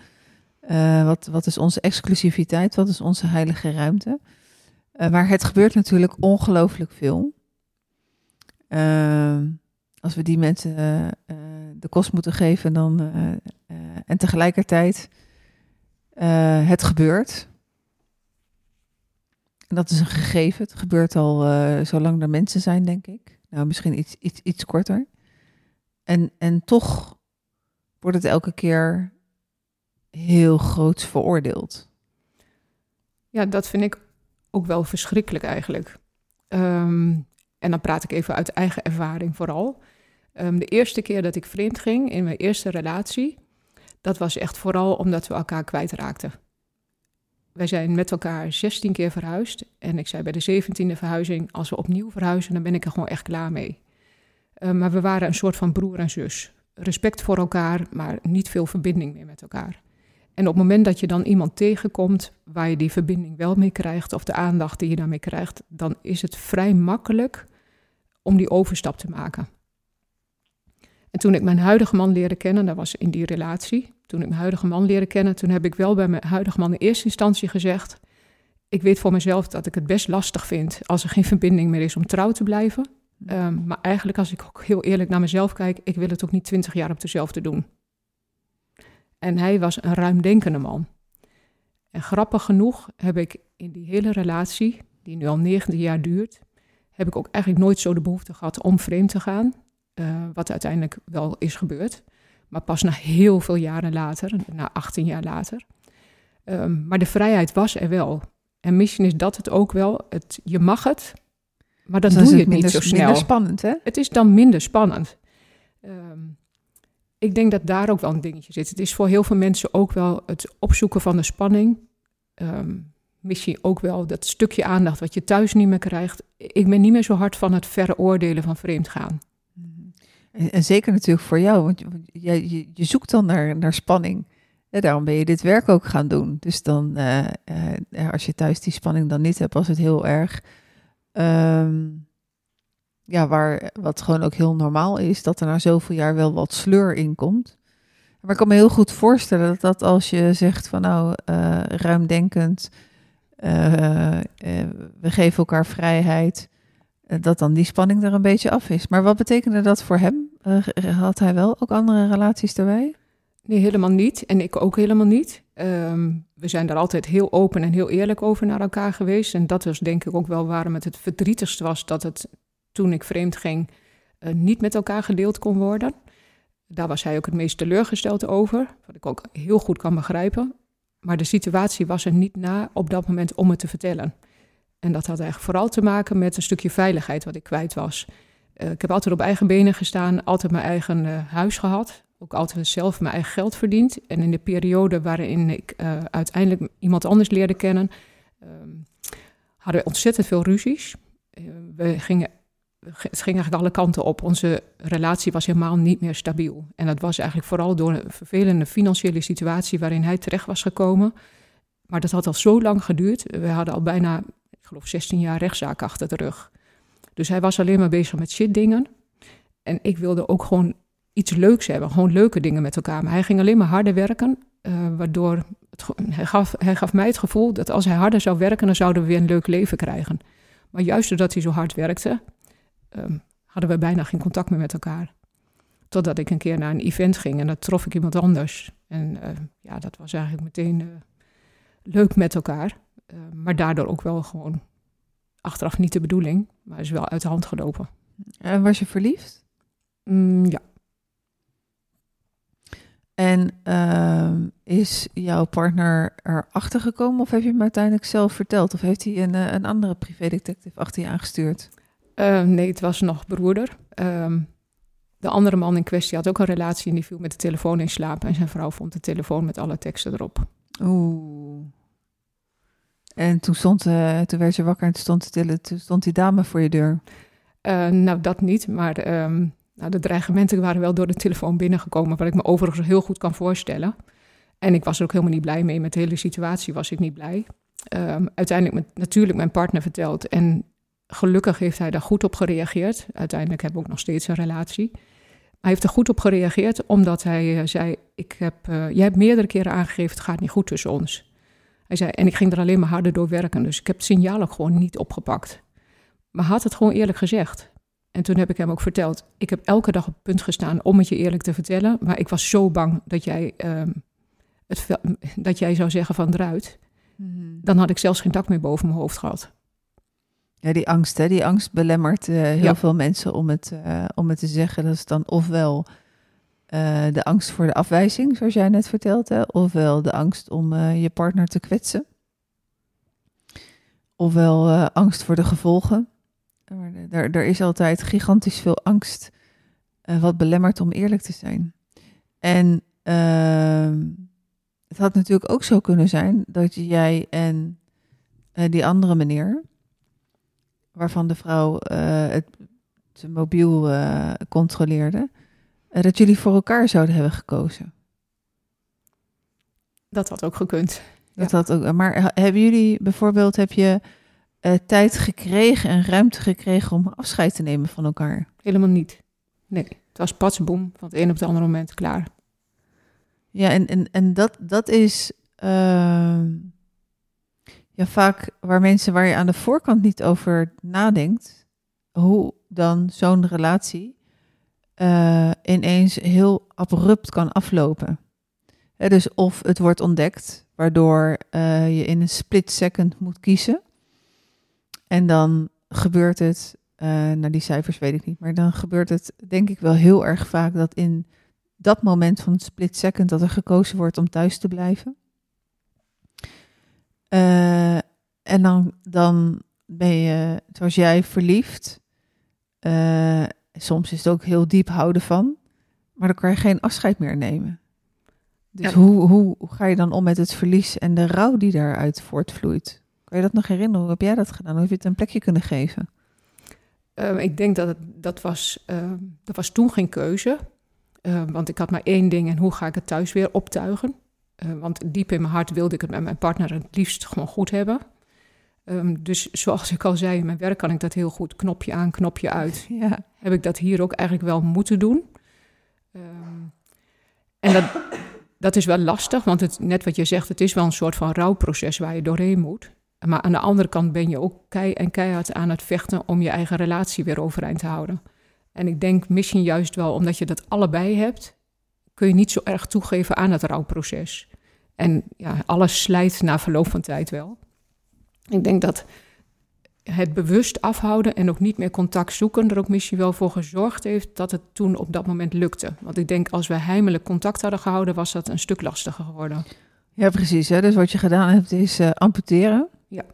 Uh, wat, wat is onze exclusiviteit? Wat is onze heilige ruimte? Uh, maar het gebeurt natuurlijk ongelooflijk veel. Uh, als we die mensen uh, de kost moeten geven, dan. En tegelijkertijd het gebeurt. En dat is een gegeven. Het gebeurt al zolang er mensen zijn, denk ik. Nou, misschien iets, iets, iets korter. En, en toch wordt het elke keer heel groot veroordeeld. Ja, dat vind ik ook wel verschrikkelijk eigenlijk. Um, en dan praat ik even uit eigen ervaring vooral. Um, de eerste keer dat ik vreemd ging in mijn eerste relatie, dat was echt vooral omdat we elkaar kwijtraakten. Wij zijn met elkaar 16 keer verhuisd. En ik zei bij de 17e verhuizing: als we opnieuw verhuizen, dan ben ik er gewoon echt klaar mee. Um, maar we waren een soort van broer en zus. Respect voor elkaar, maar niet veel verbinding meer met elkaar. En op het moment dat je dan iemand tegenkomt waar je die verbinding wel mee krijgt, of de aandacht die je daarmee krijgt, dan is het vrij makkelijk om die overstap te maken. En toen ik mijn huidige man leerde kennen, dat was in die relatie, toen ik mijn huidige man leerde kennen, toen heb ik wel bij mijn huidige man in eerste instantie gezegd, ik weet voor mezelf dat ik het best lastig vind als er geen verbinding meer is om trouw te blijven. Um, maar eigenlijk als ik ook heel eerlijk naar mezelf kijk, ik wil het ook niet twintig jaar op dezelfde doen. En hij was een ruimdenkende man. En grappig genoeg heb ik in die hele relatie, die nu al 19 jaar duurt, heb ik ook eigenlijk nooit zo de behoefte gehad om vreemd te gaan. Uh, wat uiteindelijk wel is gebeurd. Maar pas na heel veel jaren later, na 18 jaar later. Um, maar de vrijheid was er wel. En misschien is dat het ook wel. Het, je mag het, maar dan dus doe je het minder, niet zo snel. minder spannend, hè? Het is dan minder spannend. Um, ik denk dat daar ook wel een dingetje zit. Het is voor heel veel mensen ook wel het opzoeken van de spanning. Um, misschien ook wel dat stukje aandacht wat je thuis niet meer krijgt. Ik ben niet meer zo hard van het veroordelen van vreemd gaan. En, en zeker natuurlijk voor jou, want je, je, zoekt dan naar, naar spanning. Ja, daarom ben je dit werk ook gaan doen. Dus dan, uh, uh, als je thuis die spanning dan niet hebt, was het heel erg. Um, ja, waar, wat gewoon ook heel normaal is, dat er na zoveel jaar wel wat sleur in komt. Maar ik kan me heel goed voorstellen dat, als je zegt van nou, uh, ruimdenkend, uh, uh, we geven elkaar vrijheid, dat dan die spanning er een beetje af is. Maar wat betekende dat voor hem? had hij wel ook andere relaties erbij? Nee, helemaal niet. En ik ook helemaal niet. Ehm, we zijn daar altijd heel open en heel eerlijk over naar elkaar geweest. En dat was denk ik ook wel waarom het het verdrietigst was dat het toen ik vreemd ging uh, niet met elkaar gedeeld kon worden. Daar was hij ook het meest teleurgesteld over, wat ik ook heel goed kan begrijpen. Maar de situatie was er niet na op dat moment om het te vertellen. En dat had eigenlijk vooral te maken met een stukje veiligheid wat ik kwijt was. Uh, ik heb altijd op eigen benen gestaan, altijd mijn eigen uh, huis gehad. Ook altijd zelf mijn eigen geld verdiend. En in de periode waarin ik uiteindelijk iemand anders leerde kennen, um, hadden we ontzettend veel ruzies. we gingen het ging eigenlijk alle kanten op. Onze relatie was helemaal niet meer stabiel. En dat was eigenlijk vooral door een vervelende financiële situatie waarin hij terecht was gekomen. Maar dat had al zo lang geduurd. We hadden al bijna, ik geloof, 16 jaar rechtszaak achter de rug. Dus hij was alleen maar bezig met shit dingen. En ik wilde ook gewoon iets leuks hebben, gewoon leuke dingen met elkaar. Maar hij ging alleen maar harder werken, uh, waardoor het, hij, gaf, hij gaf mij het gevoel dat als hij harder zou werken, dan zouden we weer een leuk leven krijgen. Maar juist doordat hij zo hard werkte, um, hadden we bijna geen contact meer met elkaar. Totdat ik een keer naar een event ging en daar trof ik iemand anders. En uh, ja, dat was eigenlijk meteen uh, leuk met elkaar. Uh, maar daardoor ook wel gewoon achteraf niet de bedoeling, maar is wel uit de hand gelopen. En was je verliefd? Mm, ja. En ehm, is jouw partner erachter gekomen of heb je hem uiteindelijk zelf verteld? Of heeft hij een, een andere privédetective achter je aangestuurd? Uh, nee, het was nog broeder. Uh, de andere man in kwestie had ook een relatie en die viel met de telefoon in slaap. En zijn vrouw vond de telefoon met alle teksten erop. Oeh. En toen, stond, uh, toen werd je wakker en toen stond, toen stond die dame voor je deur. Uh, nou, dat niet. Maar um, nou, de dreigementen waren wel door de telefoon binnengekomen. Wat ik me overigens heel goed kan voorstellen. En ik was er ook helemaal niet blij mee. Met de hele situatie was ik niet blij. Um, uiteindelijk met, natuurlijk mijn partner verteld. En gelukkig heeft hij daar goed op gereageerd. Uiteindelijk hebben we ook nog steeds een relatie. Hij heeft er goed op gereageerd, omdat hij uh, zei: ik heb, uh, Jij hebt meerdere keren aangegeven, het gaat niet goed tussen ons. Hij zei, en ik ging er alleen maar harder door werken, dus ik heb het signaal ook gewoon niet opgepakt. Maar had het gewoon eerlijk gezegd. En toen heb ik hem ook verteld: Ik heb elke dag op het punt gestaan om het je eerlijk te vertellen, maar ik was zo bang dat jij, um, het, dat jij zou zeggen van eruit. Mm-hmm. Dan had ik zelfs geen dak meer boven mijn hoofd gehad. Ja, die angst, hè? die angst belemmert uh, heel ja. veel mensen om het, uh, om het te zeggen. Dat is dan ofwel uh, de angst voor de afwijzing, zoals jij net vertelde, ofwel de angst om je partner te kwetsen, ofwel angst voor de gevolgen. Er, er is altijd gigantisch veel angst wat belemmert om eerlijk te zijn. En ehm, het had natuurlijk ook zo kunnen zijn dat jij en die andere meneer waarvan de vrouw uh, het, het, mobiel uh, controleerde, uh, dat jullie voor elkaar zouden hebben gekozen. Dat had ook gekund. Dat ja. had ook, maar hebben jullie bijvoorbeeld, heb je tijd gekregen en ruimte gekregen om afscheid te nemen van elkaar? Helemaal niet. Nee, het was patsboom van het een op het andere moment klaar. Ja, en, en, en dat, dat is ehm, ja, vaak waar mensen waar je aan de voorkant niet over nadenkt, hoe dan zo'n relatie uh, ineens heel abrupt kan aflopen. Dus of het wordt ontdekt, waardoor uh, je in een split second moet kiezen. En dan gebeurt het, uh, nou die cijfers weet ik niet, maar dan gebeurt het denk ik wel heel erg vaak dat in dat moment van het split second dat er gekozen wordt om thuis te blijven. Uh, en dan, dan ben je, zoals jij, verliefd. Uh, soms is het ook heel diep houden van. Maar dan kan je geen afscheid meer nemen. Dus ja. hoe, hoe, hoe ga je dan om met het verlies en de rouw die daaruit voortvloeit? Kan je dat nog herinneren? Hoe heb jij dat gedaan? Hoe heb je het een plekje kunnen geven? Uh, ik denk dat het, dat, was, uh, dat was toen geen keuze. want ik had maar één ding en hoe ga ik het thuis weer optuigen? Uh, want diep in mijn hart wilde ik het met mijn partner het liefst gewoon goed hebben. Um, dus zoals ik al zei, in mijn werk kan ik dat heel goed. Knopje aan, knopje uit. <laughs> Ja. Heb ik dat hier ook eigenlijk wel moeten doen. Um, en dat, dat is wel lastig, want het, net wat je zegt, het is wel een soort van rouwproces waar je doorheen moet. Maar aan de andere kant ben je ook kei en keihard aan het vechten om je eigen relatie weer overeind te houden. En ik denk misschien juist wel omdat je dat allebei hebt, kun je niet zo erg toegeven aan het rouwproces. En ja, alles slijt na verloop van tijd wel. Ik denk dat het bewust afhouden en ook niet meer contact zoeken er ook misschien wel voor gezorgd heeft dat het toen op dat moment lukte. Want ik denk als we heimelijk contact hadden gehouden, was dat een stuk lastiger geworden. Ja, precies. Hè? Dus wat je gedaan hebt is uh, amputeren. Ja.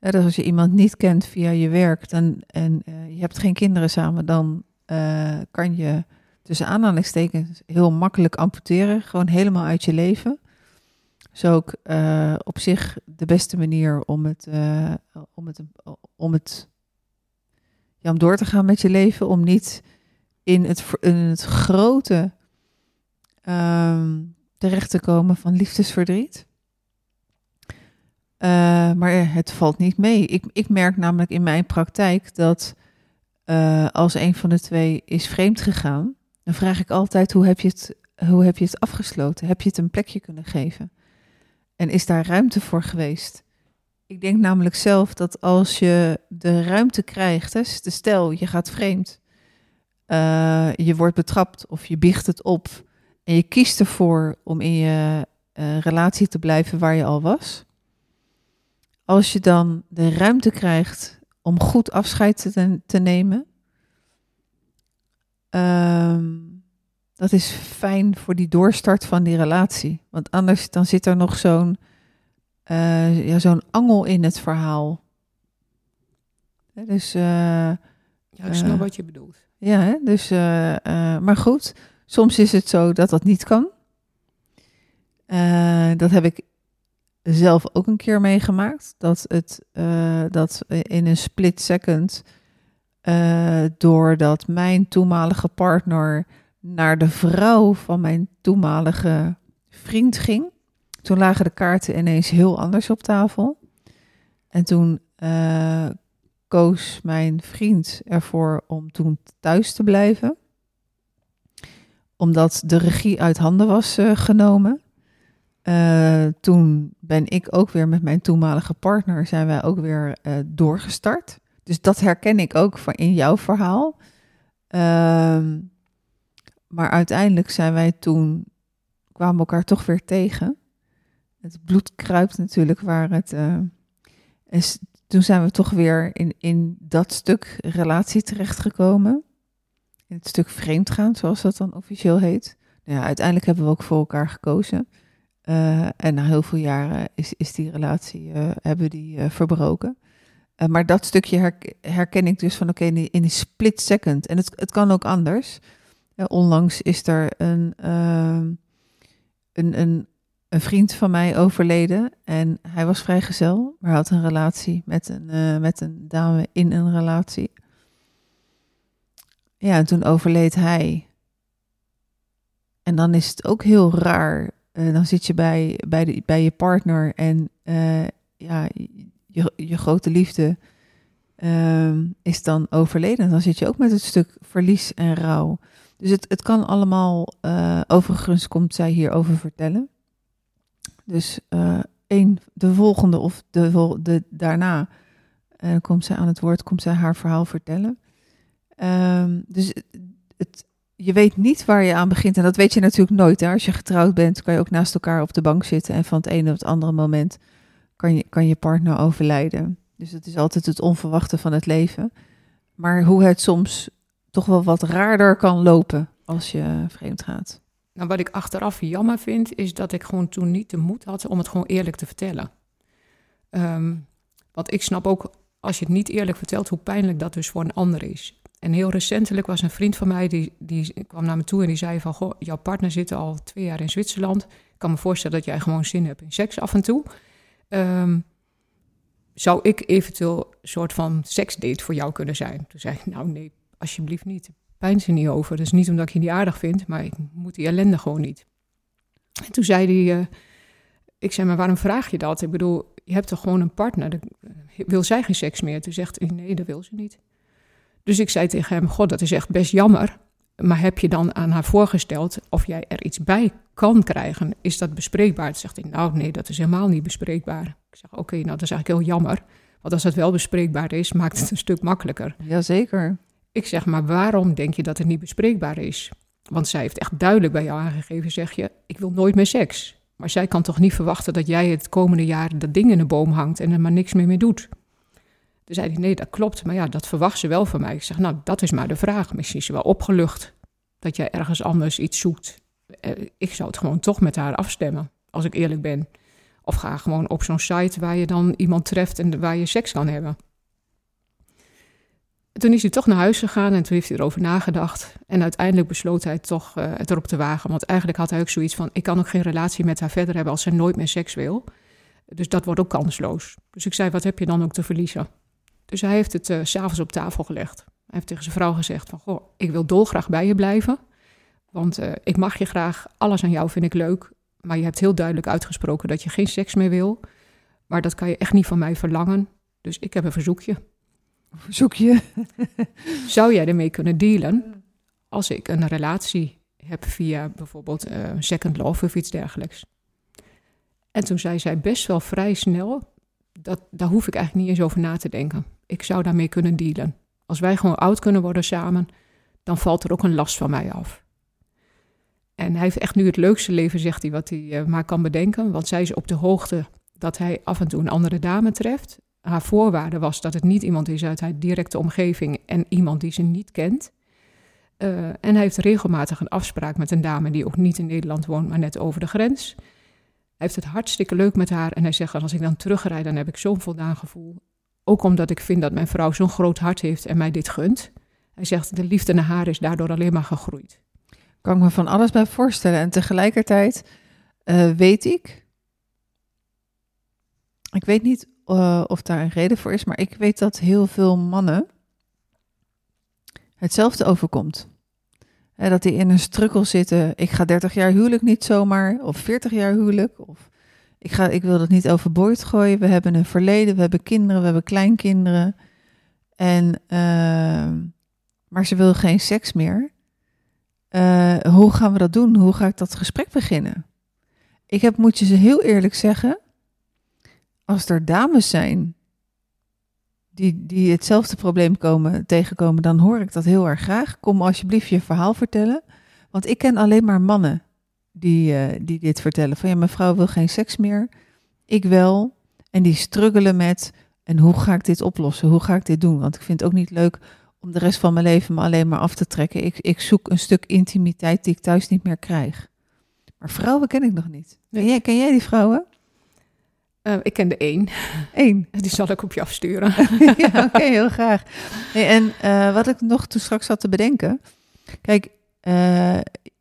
ja. Dus als je iemand niet kent via je werk dan, en uh, je hebt geen kinderen samen, dan uh, kan je tussen aanhalingstekens heel makkelijk amputeren. Gewoon helemaal uit je leven is ook uh, op zich de beste manier om het, uh, om het, om het om door te gaan met je leven, om niet in het, in het grote um, terecht te komen van liefdesverdriet. Uh, maar het valt niet mee. Ik, ik merk namelijk in mijn praktijk dat als een van de twee is vreemd gegaan, dan vraag ik altijd hoe heb je het, hoe heb je het afgesloten? Heb je het een plekje kunnen geven? En is daar ruimte voor geweest? Ik denk namelijk zelf dat als je de ruimte krijgt, hè, stel je gaat vreemd, uh, je wordt betrapt of je biecht het op en je kiest ervoor om in je uh, relatie te blijven waar je al was. Als je dan de ruimte krijgt om goed afscheid te, te nemen, um, dat is fijn voor die doorstart van die relatie. Want anders dan zit er nog zo'n uh, ja, zo'n angel in het verhaal. Dus, uh, ja, ik snap uh, wat je bedoelt. Ja, hè? dus, maar goed, soms is het zo dat dat niet kan. dat heb ik zelf ook een keer meegemaakt. Dat het dat in een split second, doordat mijn toenmalige partner naar de vrouw van mijn toenmalige vriend ging. Toen lagen de kaarten ineens heel anders op tafel. En toen uh, koos mijn vriend ervoor om toen thuis te blijven. Omdat de regie uit handen was uh, genomen. Toen ben ik ook weer met mijn toenmalige partner, zijn wij ook weer doorgestart. Dus dat herken ik ook van in jouw verhaal. Ehm maar uiteindelijk zijn wij toen, kwamen elkaar toch weer tegen. Het bloed kruipt natuurlijk waar het. Uh, toen zijn we toch weer in, in dat stuk relatie terechtgekomen. In het stuk vreemdgaan, zoals dat dan officieel heet. Nou ja, uiteindelijk hebben we ook voor elkaar gekozen. Uh, en na heel veel jaren is, is die relatie, uh, hebben die verbroken. Maar dat stukje herken ik dus van oké, in, een split second. En het, het kan ook anders onlangs is er een, uh, een, een, een, vriend van mij overleden en hij was vrijgezel, maar had een relatie met een, uh, met een dame in een relatie. Ja, en toen overleed hij. En dan is het ook heel raar. Dan zit je bij, bij, de, bij je partner en ja, je, je grote liefde ehm, is dan overleden. En dan zit je ook met het stuk verlies en rouw. Dus het, het kan allemaal, uh, overigens komt zij hierover vertellen. Dus uh, de volgende of de, de daarna uh, komt zij aan het woord, komt zij haar verhaal vertellen. Um, dus het, je weet niet waar je aan begint. En dat weet je natuurlijk nooit. Hè? Als je getrouwd bent, kan je ook naast elkaar op de bank zitten. En van het ene op het andere moment kan je, kan je partner overlijden. Dus het is altijd het onverwachte van het leven. Maar hoe het soms toch wel wat raarder kan lopen als je vreemd gaat. Nou, wat ik achteraf jammer vind, is dat ik gewoon toen niet de moed had om het gewoon eerlijk te vertellen. Um, want ik snap ook, als je het niet eerlijk vertelt, hoe pijnlijk dat dus voor een ander is. En heel recentelijk was een vriend van mij, die, die kwam naar me toe en die zei van... Goh, jouw partner zit al twee jaar in Zwitserland. Ik kan me voorstellen dat jij gewoon zin hebt in seks af en toe. Um, zou ik eventueel een soort van seksdate voor jou kunnen zijn? Toen zei ik, nou nee, alsjeblieft niet. Pijn ze niet over. Dus niet omdat ik je niet aardig vind, maar ik moet die ellende gewoon niet. En toen zei hij, uh, ik zei, maar waarom vraag je dat? Ik bedoel, je hebt toch gewoon een partner? De, wil zij geen seks meer? Toen zegt hij, nee, dat wil ze niet. Dus ik zei tegen hem, god, dat is echt best jammer. Maar heb je dan aan haar voorgesteld of jij er iets bij kan krijgen? Is dat bespreekbaar? Toen zegt hij, nou nee, dat is helemaal niet bespreekbaar. Ik zeg, oké, nou dat is eigenlijk heel jammer. Want als het wel bespreekbaar is, maakt het een stuk makkelijker. Jazeker. Ik zeg maar, waarom denk je dat het niet bespreekbaar is? Want zij heeft echt duidelijk bij jou aangegeven, zeg je, ik wil nooit meer seks. Maar zij kan toch niet verwachten dat jij het komende jaar dat ding in de boom hangt en er maar niks meer mee doet. Toen zei hij, nee, dat klopt, maar ja, dat verwacht ze wel van mij. Ik zeg, nou, dat is maar de vraag. Misschien is ze wel opgelucht dat jij ergens anders iets zoekt. Eh, ik zou het gewoon toch met haar afstemmen, als ik eerlijk ben. Of ga gewoon op zo'n site waar je dan iemand treft en waar je seks kan hebben. Toen is hij toch naar huis gegaan en toen heeft hij erover nagedacht. En uiteindelijk besloot hij toch uh, het erop te wagen. Want eigenlijk had hij ook zoiets van: ik kan ook geen relatie met haar verder hebben als zij nooit meer seks wil. Dus dat wordt ook kansloos. Dus ik zei: wat heb je dan ook te verliezen? Dus hij heeft het uh, s'avonds op tafel gelegd. Hij heeft tegen zijn vrouw gezegd: van, Goh, ik wil dolgraag bij je blijven. Want uh, ik mag je graag, alles aan jou vind ik leuk. Maar je hebt heel duidelijk uitgesproken dat je geen seks meer wil. Maar dat kan je echt niet van mij verlangen. Dus ik heb een verzoekje. Verzoekje? <laughs> Zou jij ermee kunnen dealen als ik een relatie heb via bijvoorbeeld uh, Second Love of iets dergelijks? En toen zei zij best wel vrij snel: dat, daar hoef ik eigenlijk niet eens over na te denken. Ik zou daarmee kunnen dealen. Als wij gewoon oud kunnen worden samen, dan valt er ook een last van mij af. En hij heeft echt nu het leukste leven, zegt hij, wat hij uh, maar kan bedenken. Want zij is op de hoogte dat hij af en toe een andere dame treft. Haar voorwaarde was dat het niet iemand is uit haar directe omgeving en iemand die ze niet kent. Uh, en hij heeft regelmatig een afspraak met een dame die ook niet in Nederland woont, maar net over de grens. Hij heeft het hartstikke leuk met haar en hij zegt: Als ik dan terugrijd, dan heb ik zo'n voldaan gevoel. Ook omdat ik vind dat mijn vrouw zo'n groot hart heeft en mij dit gunt. Hij zegt: De liefde naar haar is daardoor alleen maar gegroeid. Kan me van alles bij voorstellen. En tegelijkertijd uh, weet ik. Ik weet niet uh, of daar een reden voor is, maar ik weet dat heel veel mannen hetzelfde overkomt. Dat die in een strukkel zitten. Ik ga 30 jaar huwelijk niet zomaar, of 40 jaar huwelijk, of ik, ga, ik wil dat niet overboord gooien. We hebben een verleden, we hebben kinderen, we hebben kleinkinderen. En, uh, maar ze wil geen seks meer. Uh, hoe gaan we dat doen? Hoe ga ik dat gesprek beginnen? Ik heb, moet je ze heel eerlijk zeggen, als er dames zijn die, die hetzelfde probleem komen, tegenkomen, dan hoor ik dat heel erg graag. Kom alsjeblieft je verhaal vertellen. Want ik ken alleen maar mannen die, uh, die dit vertellen. Van ja, mijn vrouw wil geen seks meer. Ik wel. En die struggelen met, en hoe ga ik dit oplossen? Hoe ga ik dit doen? Want ik vind het ook niet leuk om de rest van mijn leven me alleen maar af te trekken. Ik, ik zoek een stuk intimiteit die ik thuis niet meer krijg. Maar vrouwen ken ik nog niet. Ken jij, ken jij die vrouwen? Uh, ik ken de één. Eén? <laughs> Die zal ik op je afsturen. <laughs> ja, oké, okay, heel graag. Nee, en uh, wat ik nog toen straks had te bedenken. Kijk, uh,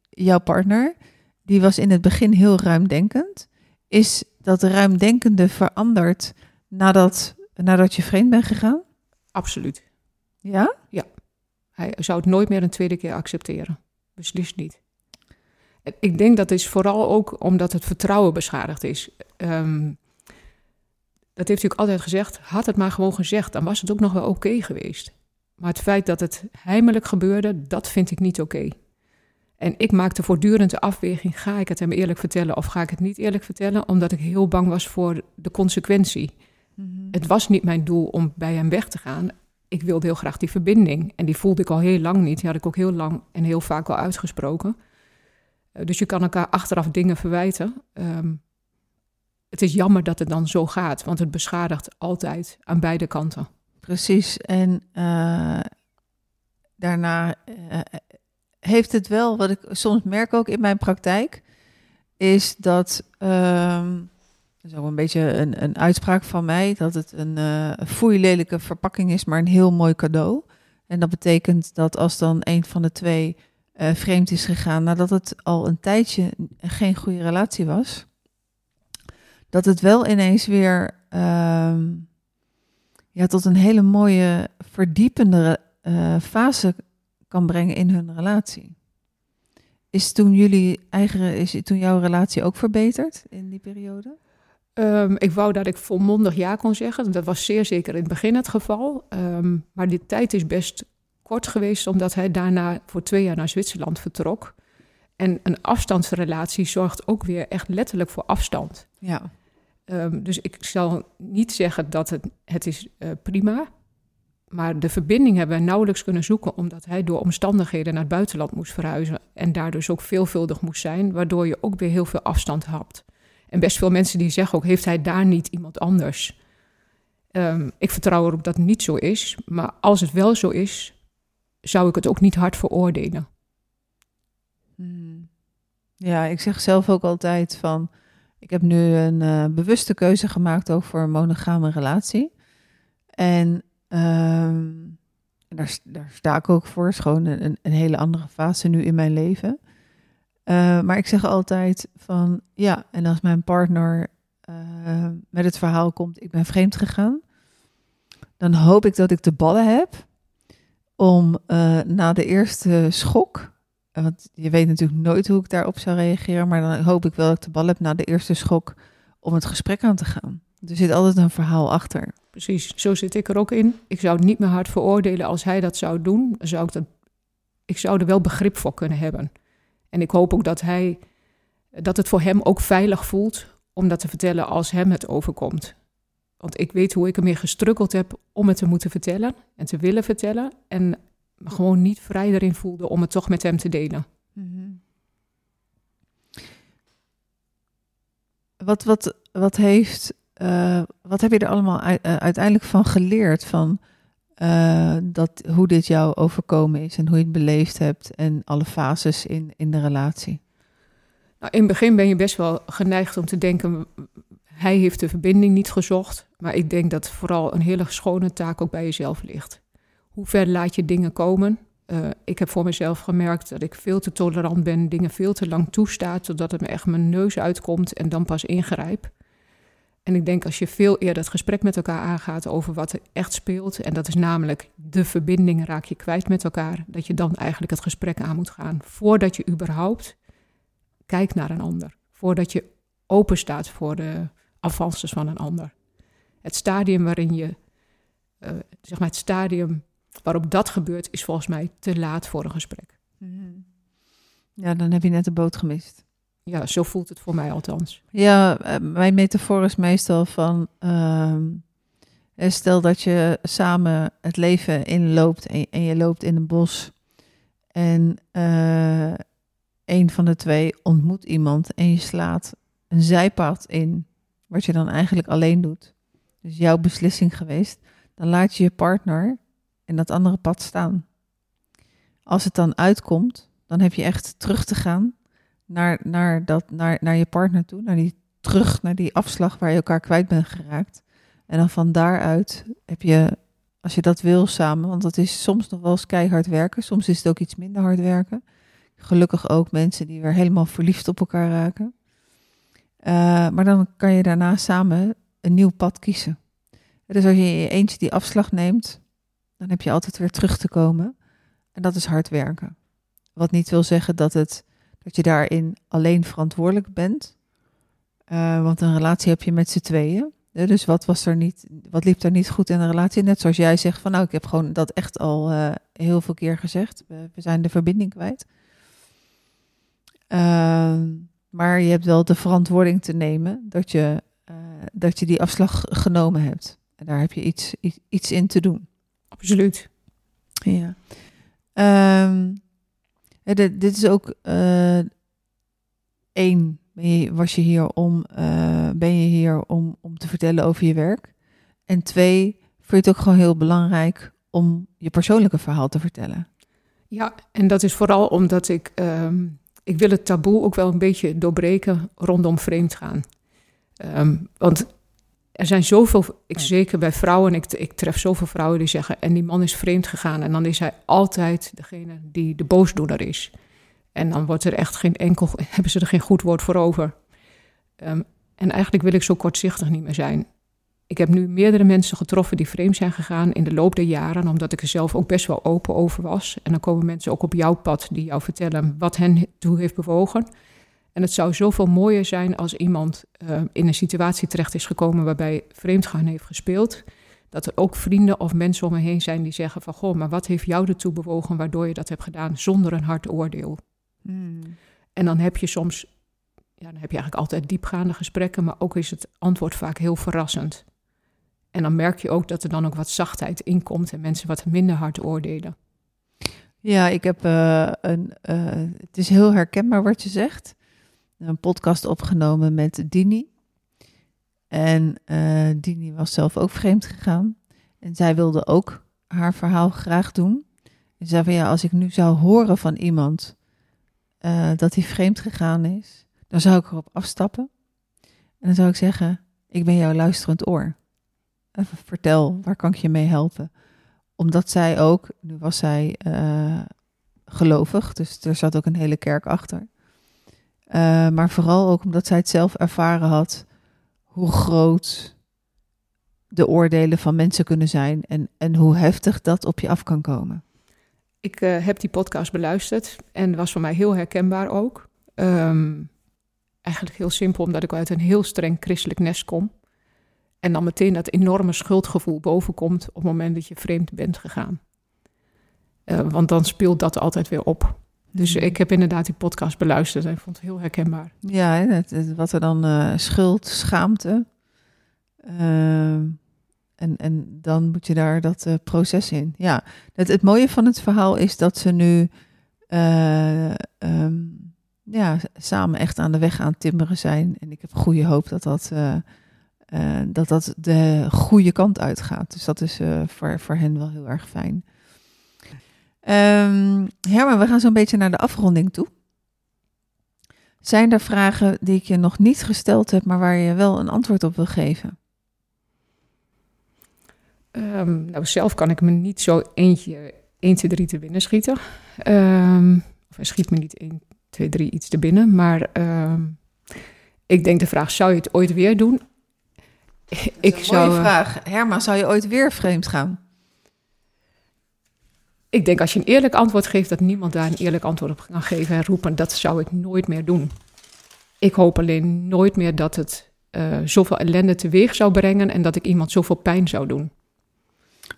jouw partner, die was in het begin heel ruimdenkend. Is dat ruimdenkende veranderd nadat, nadat je vreemd bent gegaan? Absoluut. Ja? Ja. Hij zou het nooit meer een tweede keer accepteren. Beslist niet. Ik denk dat is vooral ook omdat het vertrouwen beschadigd is. Um, dat heeft hij ook altijd gezegd. Had het maar gewoon gezegd, dan was het ook nog wel oké okay geweest. Maar het feit dat het heimelijk gebeurde, dat vind ik niet oké. Okay. En ik maakte voortdurend de afweging: ga ik het hem eerlijk vertellen of ga ik het niet eerlijk vertellen? Omdat ik heel bang was voor de consequentie. Mm-hmm. Het was niet mijn doel om bij hem weg te gaan. Ik wilde heel graag die verbinding. En die voelde ik al heel lang niet. Die had ik ook heel lang en heel vaak al uitgesproken. Uh, dus je kan elkaar achteraf dingen verwijten. Um, het is jammer dat het dan zo gaat, want het beschadigt altijd aan beide kanten. Precies. En uh, daarna uh, heeft het wel, wat ik soms merk ook in mijn praktijk, is dat, um, een beetje een, een uitspraak van mij, dat het een uh, foeilelijke verpakking is, maar een heel mooi cadeau. En dat betekent dat als dan een van de twee vreemd is gegaan, nadat het al een tijdje geen goede relatie was, dat het wel ineens weer uh, ja, tot een hele mooie verdiepende uh, fase kan brengen in hun relatie. Is toen jullie eigen, is toen jouw relatie ook verbeterd in die periode? Um, ik wou dat ik volmondig ja kon zeggen. Dat was zeer zeker in het begin het geval. Um, maar die tijd is best kort geweest, omdat hij daarna voor twee jaar naar Zwitserland vertrok. En een afstandsrelatie zorgt ook weer echt letterlijk voor afstand. Ja. Um, dus ik zal niet zeggen dat het, het is uh, prima. Maar de verbinding hebben wij nauwelijks kunnen zoeken, omdat hij door omstandigheden naar het buitenland moest verhuizen. En daar dus ook veelvuldig moest zijn, waardoor je ook weer heel veel afstand hebt. En best veel mensen die zeggen ook, heeft hij daar niet iemand anders? Ehm, ik vertrouw erop dat het niet zo is. Maar als het wel zo is, zou ik het ook niet hard veroordelen. Hmm. Ja, ik zeg zelf ook altijd van, ik heb nu een uh, bewuste keuze gemaakt over een monogame relatie. En um, daar, daar, sta ik ook voor. Het is gewoon een, een hele andere fase nu in mijn leven. Uh, maar ik zeg altijd van ja, en als mijn partner uh, met het verhaal komt, ik ben vreemd gegaan, dan hoop ik dat ik de ballen heb om uh, na de eerste schok, want je weet natuurlijk nooit hoe ik daarop zou reageren, maar dan hoop ik wel dat ik de ballen heb na de eerste schok om het gesprek aan te gaan. Er zit altijd een verhaal achter. Precies, zo zit ik er ook in. Ik zou het niet meer hard veroordelen als hij dat zou doen. Zou ik, dat, ik zou er wel begrip voor kunnen hebben. En ik hoop ook dat hij dat het voor hem ook veilig voelt om dat te vertellen als hem het overkomt. Want ik weet hoe ik ermee gestrukkeld heb om het te moeten vertellen en te willen vertellen. En gewoon niet vrij erin voelde om het toch met hem te delen. Mm-hmm. Wat, wat, wat heeft uh, wat heb je er allemaal uh, uiteindelijk van geleerd? Van uh, dat, hoe dit jou overkomen is en hoe je het beleefd hebt en alle fases in, in de relatie? Nou, in het begin ben je best wel geneigd om te denken, hij heeft de verbinding niet gezocht. Maar ik denk dat vooral een hele schone taak ook bij jezelf ligt. Hoe ver laat je dingen komen? ik heb voor mezelf gemerkt dat ik veel te tolerant ben, dingen veel te lang toestaat, zodat het me echt mijn neus uitkomt en dan pas ingrijp. En ik denk als je veel eerder het gesprek met elkaar aangaat over wat er echt speelt, en dat is namelijk de verbinding raak je kwijt met elkaar, dat je dan eigenlijk het gesprek aan moet gaan voordat je überhaupt kijkt naar een ander, voordat je open staat voor de avances van een ander. Het stadium waarin je, uh, zeg maar het stadium waarop dat gebeurt, is volgens mij te laat voor een gesprek. Mhm. Ja, dan heb je net de boot gemist ja, zo voelt het voor mij althans. Ja, eh, mijn metafoor is meestal van. Uh, stel dat je samen het leven inloopt en, en je loopt in een bos. En uh, een van de twee ontmoet iemand en je slaat een zijpad in. Wat je dan eigenlijk alleen doet. Dus jouw beslissing geweest. Dan laat je je partner in dat andere pad staan. Als het dan uitkomt, dan heb je echt terug te gaan naar, naar, dat, naar, naar je partner toe, naar die, terug naar die afslag waar je elkaar kwijt bent geraakt. En dan van daaruit heb je, als je dat wil samen, want dat is soms nog wel eens keihard werken, soms is het ook iets minder hard werken. Gelukkig ook mensen die weer helemaal verliefd op elkaar raken. Uh, maar dan kan je daarna samen een nieuw pad kiezen. Dus als je eentje die afslag neemt, dan heb je altijd weer terug te komen. En dat is hard werken. Wat niet wil zeggen dat het dat je daarin alleen verantwoordelijk bent. Uh, want een relatie heb je met z'n tweeën. dus wat was er niet, wat liep er niet goed in de relatie? Net zoals jij zegt van nou, ik heb gewoon dat echt al uh, heel veel keer gezegd. We, we zijn de verbinding kwijt. Uh, maar je hebt wel de verantwoording te nemen dat je, uh, dat je die afslag genomen hebt. En daar heb je iets, iets, iets in te doen. Absoluut. Ja. Um, dit, dit is ook uh, één. Ben je, was je hier om, uh, ben je hier om, om te vertellen over je werk? En twee, vind je het ook gewoon heel belangrijk om je persoonlijke verhaal te vertellen? Ja, en dat is vooral omdat ik, um, ik wil het taboe ook wel een beetje doorbreken rondom vreemd gaan. Um, want er zijn zoveel, ik, zeker bij vrouwen, ik, ik tref zoveel vrouwen die zeggen, en die man is vreemd gegaan. En dan is hij altijd degene die de boosdoener is. En dan wordt er echt geen enkel, <laughs> hebben ze er geen goed woord voor over. Um, en eigenlijk wil ik zo kortzichtig niet meer zijn. Ik heb nu meerdere mensen getroffen die vreemd zijn gegaan in de loop der jaren, omdat ik er zelf ook best wel open over was. En dan komen mensen ook op jouw pad die jou vertellen wat hen toe heeft bewogen. En het zou zoveel mooier zijn als iemand uh, in een situatie terecht is gekomen waarbij vreemdgaan heeft gespeeld. Dat er ook vrienden of mensen om me heen zijn die zeggen van... goh, maar wat heeft jou ertoe bewogen waardoor je dat hebt gedaan zonder een hard oordeel? Hmm. En dan heb je soms, ja, dan heb je eigenlijk altijd diepgaande gesprekken... maar ook is het antwoord vaak heel verrassend. En dan merk je ook dat er dan ook wat zachtheid in komt en mensen wat minder hard oordelen. Ja, ik heb uh, een. Uh, het is heel herkenbaar wat je zegt. Een podcast opgenomen met Dini. En uh, Dini was zelf ook vreemd gegaan. En zij wilde ook haar verhaal graag doen. En zei van ja, als ik nu zou horen van iemand dat hij vreemd gegaan is, dan zou ik erop afstappen. En dan zou ik zeggen: Ik ben jouw luisterend oor. Even vertel, waar kan ik je mee helpen? Omdat zij ook, nu was zij uh, gelovig, dus er zat ook een hele kerk achter. Uh, maar vooral ook omdat zij het zelf ervaren had hoe groot de oordelen van mensen kunnen zijn en, en hoe heftig dat op je af kan komen. Ik uh, heb die podcast beluisterd en was voor mij heel herkenbaar ook. Um, eigenlijk heel simpel, omdat ik uit een heel streng christelijk nest kom. En dan meteen dat enorme schuldgevoel bovenkomt op het moment dat je vreemd bent gegaan. Uh, want dan speelt dat altijd weer op. Dus Mhm. ik heb inderdaad die podcast beluisterd en ik vond het heel herkenbaar. Ja, hè, het, het- wat er dan uh, schuld, schaamte. Uh, en, en dan moet je daar dat uh, proces in. Ja, het, het mooie van het verhaal is dat ze nu uh, um, ja, samen echt aan de weg aan het timmeren zijn. En ik heb goede hoop dat dat, dat, dat de goede kant uitgaat. Dus dat is voor, voor hen wel heel erg fijn. Um, Herman, we gaan zo'n beetje naar de afronding toe. Zijn er vragen die ik je nog niet gesteld heb, maar waar je wel een antwoord op wil geven? Um, nou, zelf kan ik me niet zo eentje 1, 2, 3 te binnen schieten. Um, of hij schiet me niet 1, 2, 3 iets te binnen. Maar um, ik denk de vraag, zou je het ooit weer doen? ik zou, mooie vraag. Herma, zou je ooit weer vreemd gaan? Ik denk als je een eerlijk antwoord geeft, dat niemand daar een eerlijk antwoord op kan geven en roepen, dat zou ik nooit meer doen. Ik hoop alleen nooit meer dat het uh, zoveel ellende teweeg zou brengen en dat ik iemand zoveel pijn zou doen.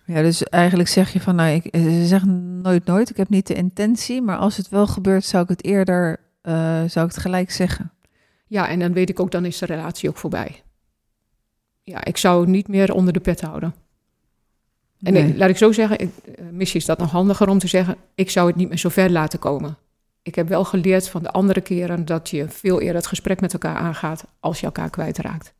Ja, dus eigenlijk zeg je van, nou, ik ze zeggen nooit nooit, ik heb niet de intentie, maar als het wel gebeurt, zou ik het eerder, uh, zou ik het gelijk zeggen. Ja, en dan weet ik ook, dan is de relatie ook voorbij. Ja, ik zou het niet meer onder de pet houden. En nee. ik, laat ik zo zeggen, ik, uh, missie is dat nog handiger om te zeggen, ik zou het niet meer zo ver laten komen. Ik heb wel geleerd van de andere keren dat je veel eerder het gesprek met elkaar aangaat als je elkaar kwijtraakt.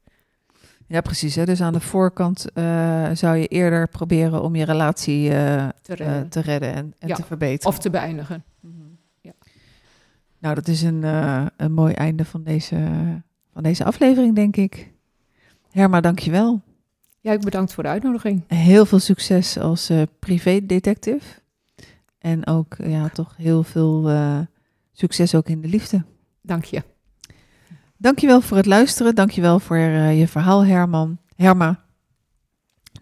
Ja, precies. Hè? Dus aan de voorkant uh, zou je eerder proberen om je relatie uh, te redden, uh, te redden en, en ja, te verbeteren. Of te beëindigen. -hmm. ja. Nou, dat is een, een mooi einde van deze, van deze aflevering, denk ik. Herma, dankjewel. Ja, ik bedankt voor de uitnodiging. Heel veel succes als privédetective. En ook ja, toch heel veel succes ook in de liefde. Dank je. Dankjewel voor het luisteren. Dankjewel voor uh, je verhaal, Herman. Herma.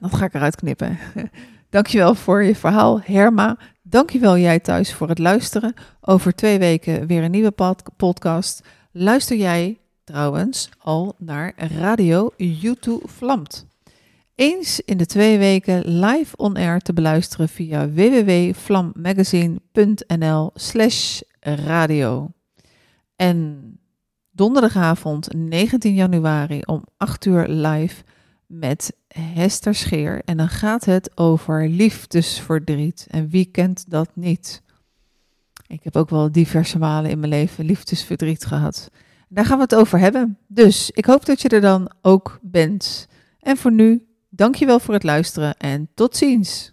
Dat ga ik eruit knippen. <laughs> Dankjewel voor je verhaal, Herma. Dankjewel jij thuis voor het luisteren. Over twee weken weer een nieuwe pod podcast. Luister jij trouwens al naar Radio YouTube Vlamt. Eens in de twee weken live on-air te beluisteren via www.vlammagazine.nl slash radio. En donderdagavond 19 januari om 8 uur live met Hester Scheer. En dan gaat het over liefdesverdriet. En wie kent dat niet? Ik heb ook wel diverse malen in mijn leven liefdesverdriet gehad. Daar gaan we het over hebben. Dus ik hoop dat je er dan ook bent. En voor nu, dankjewel voor het luisteren en tot ziens.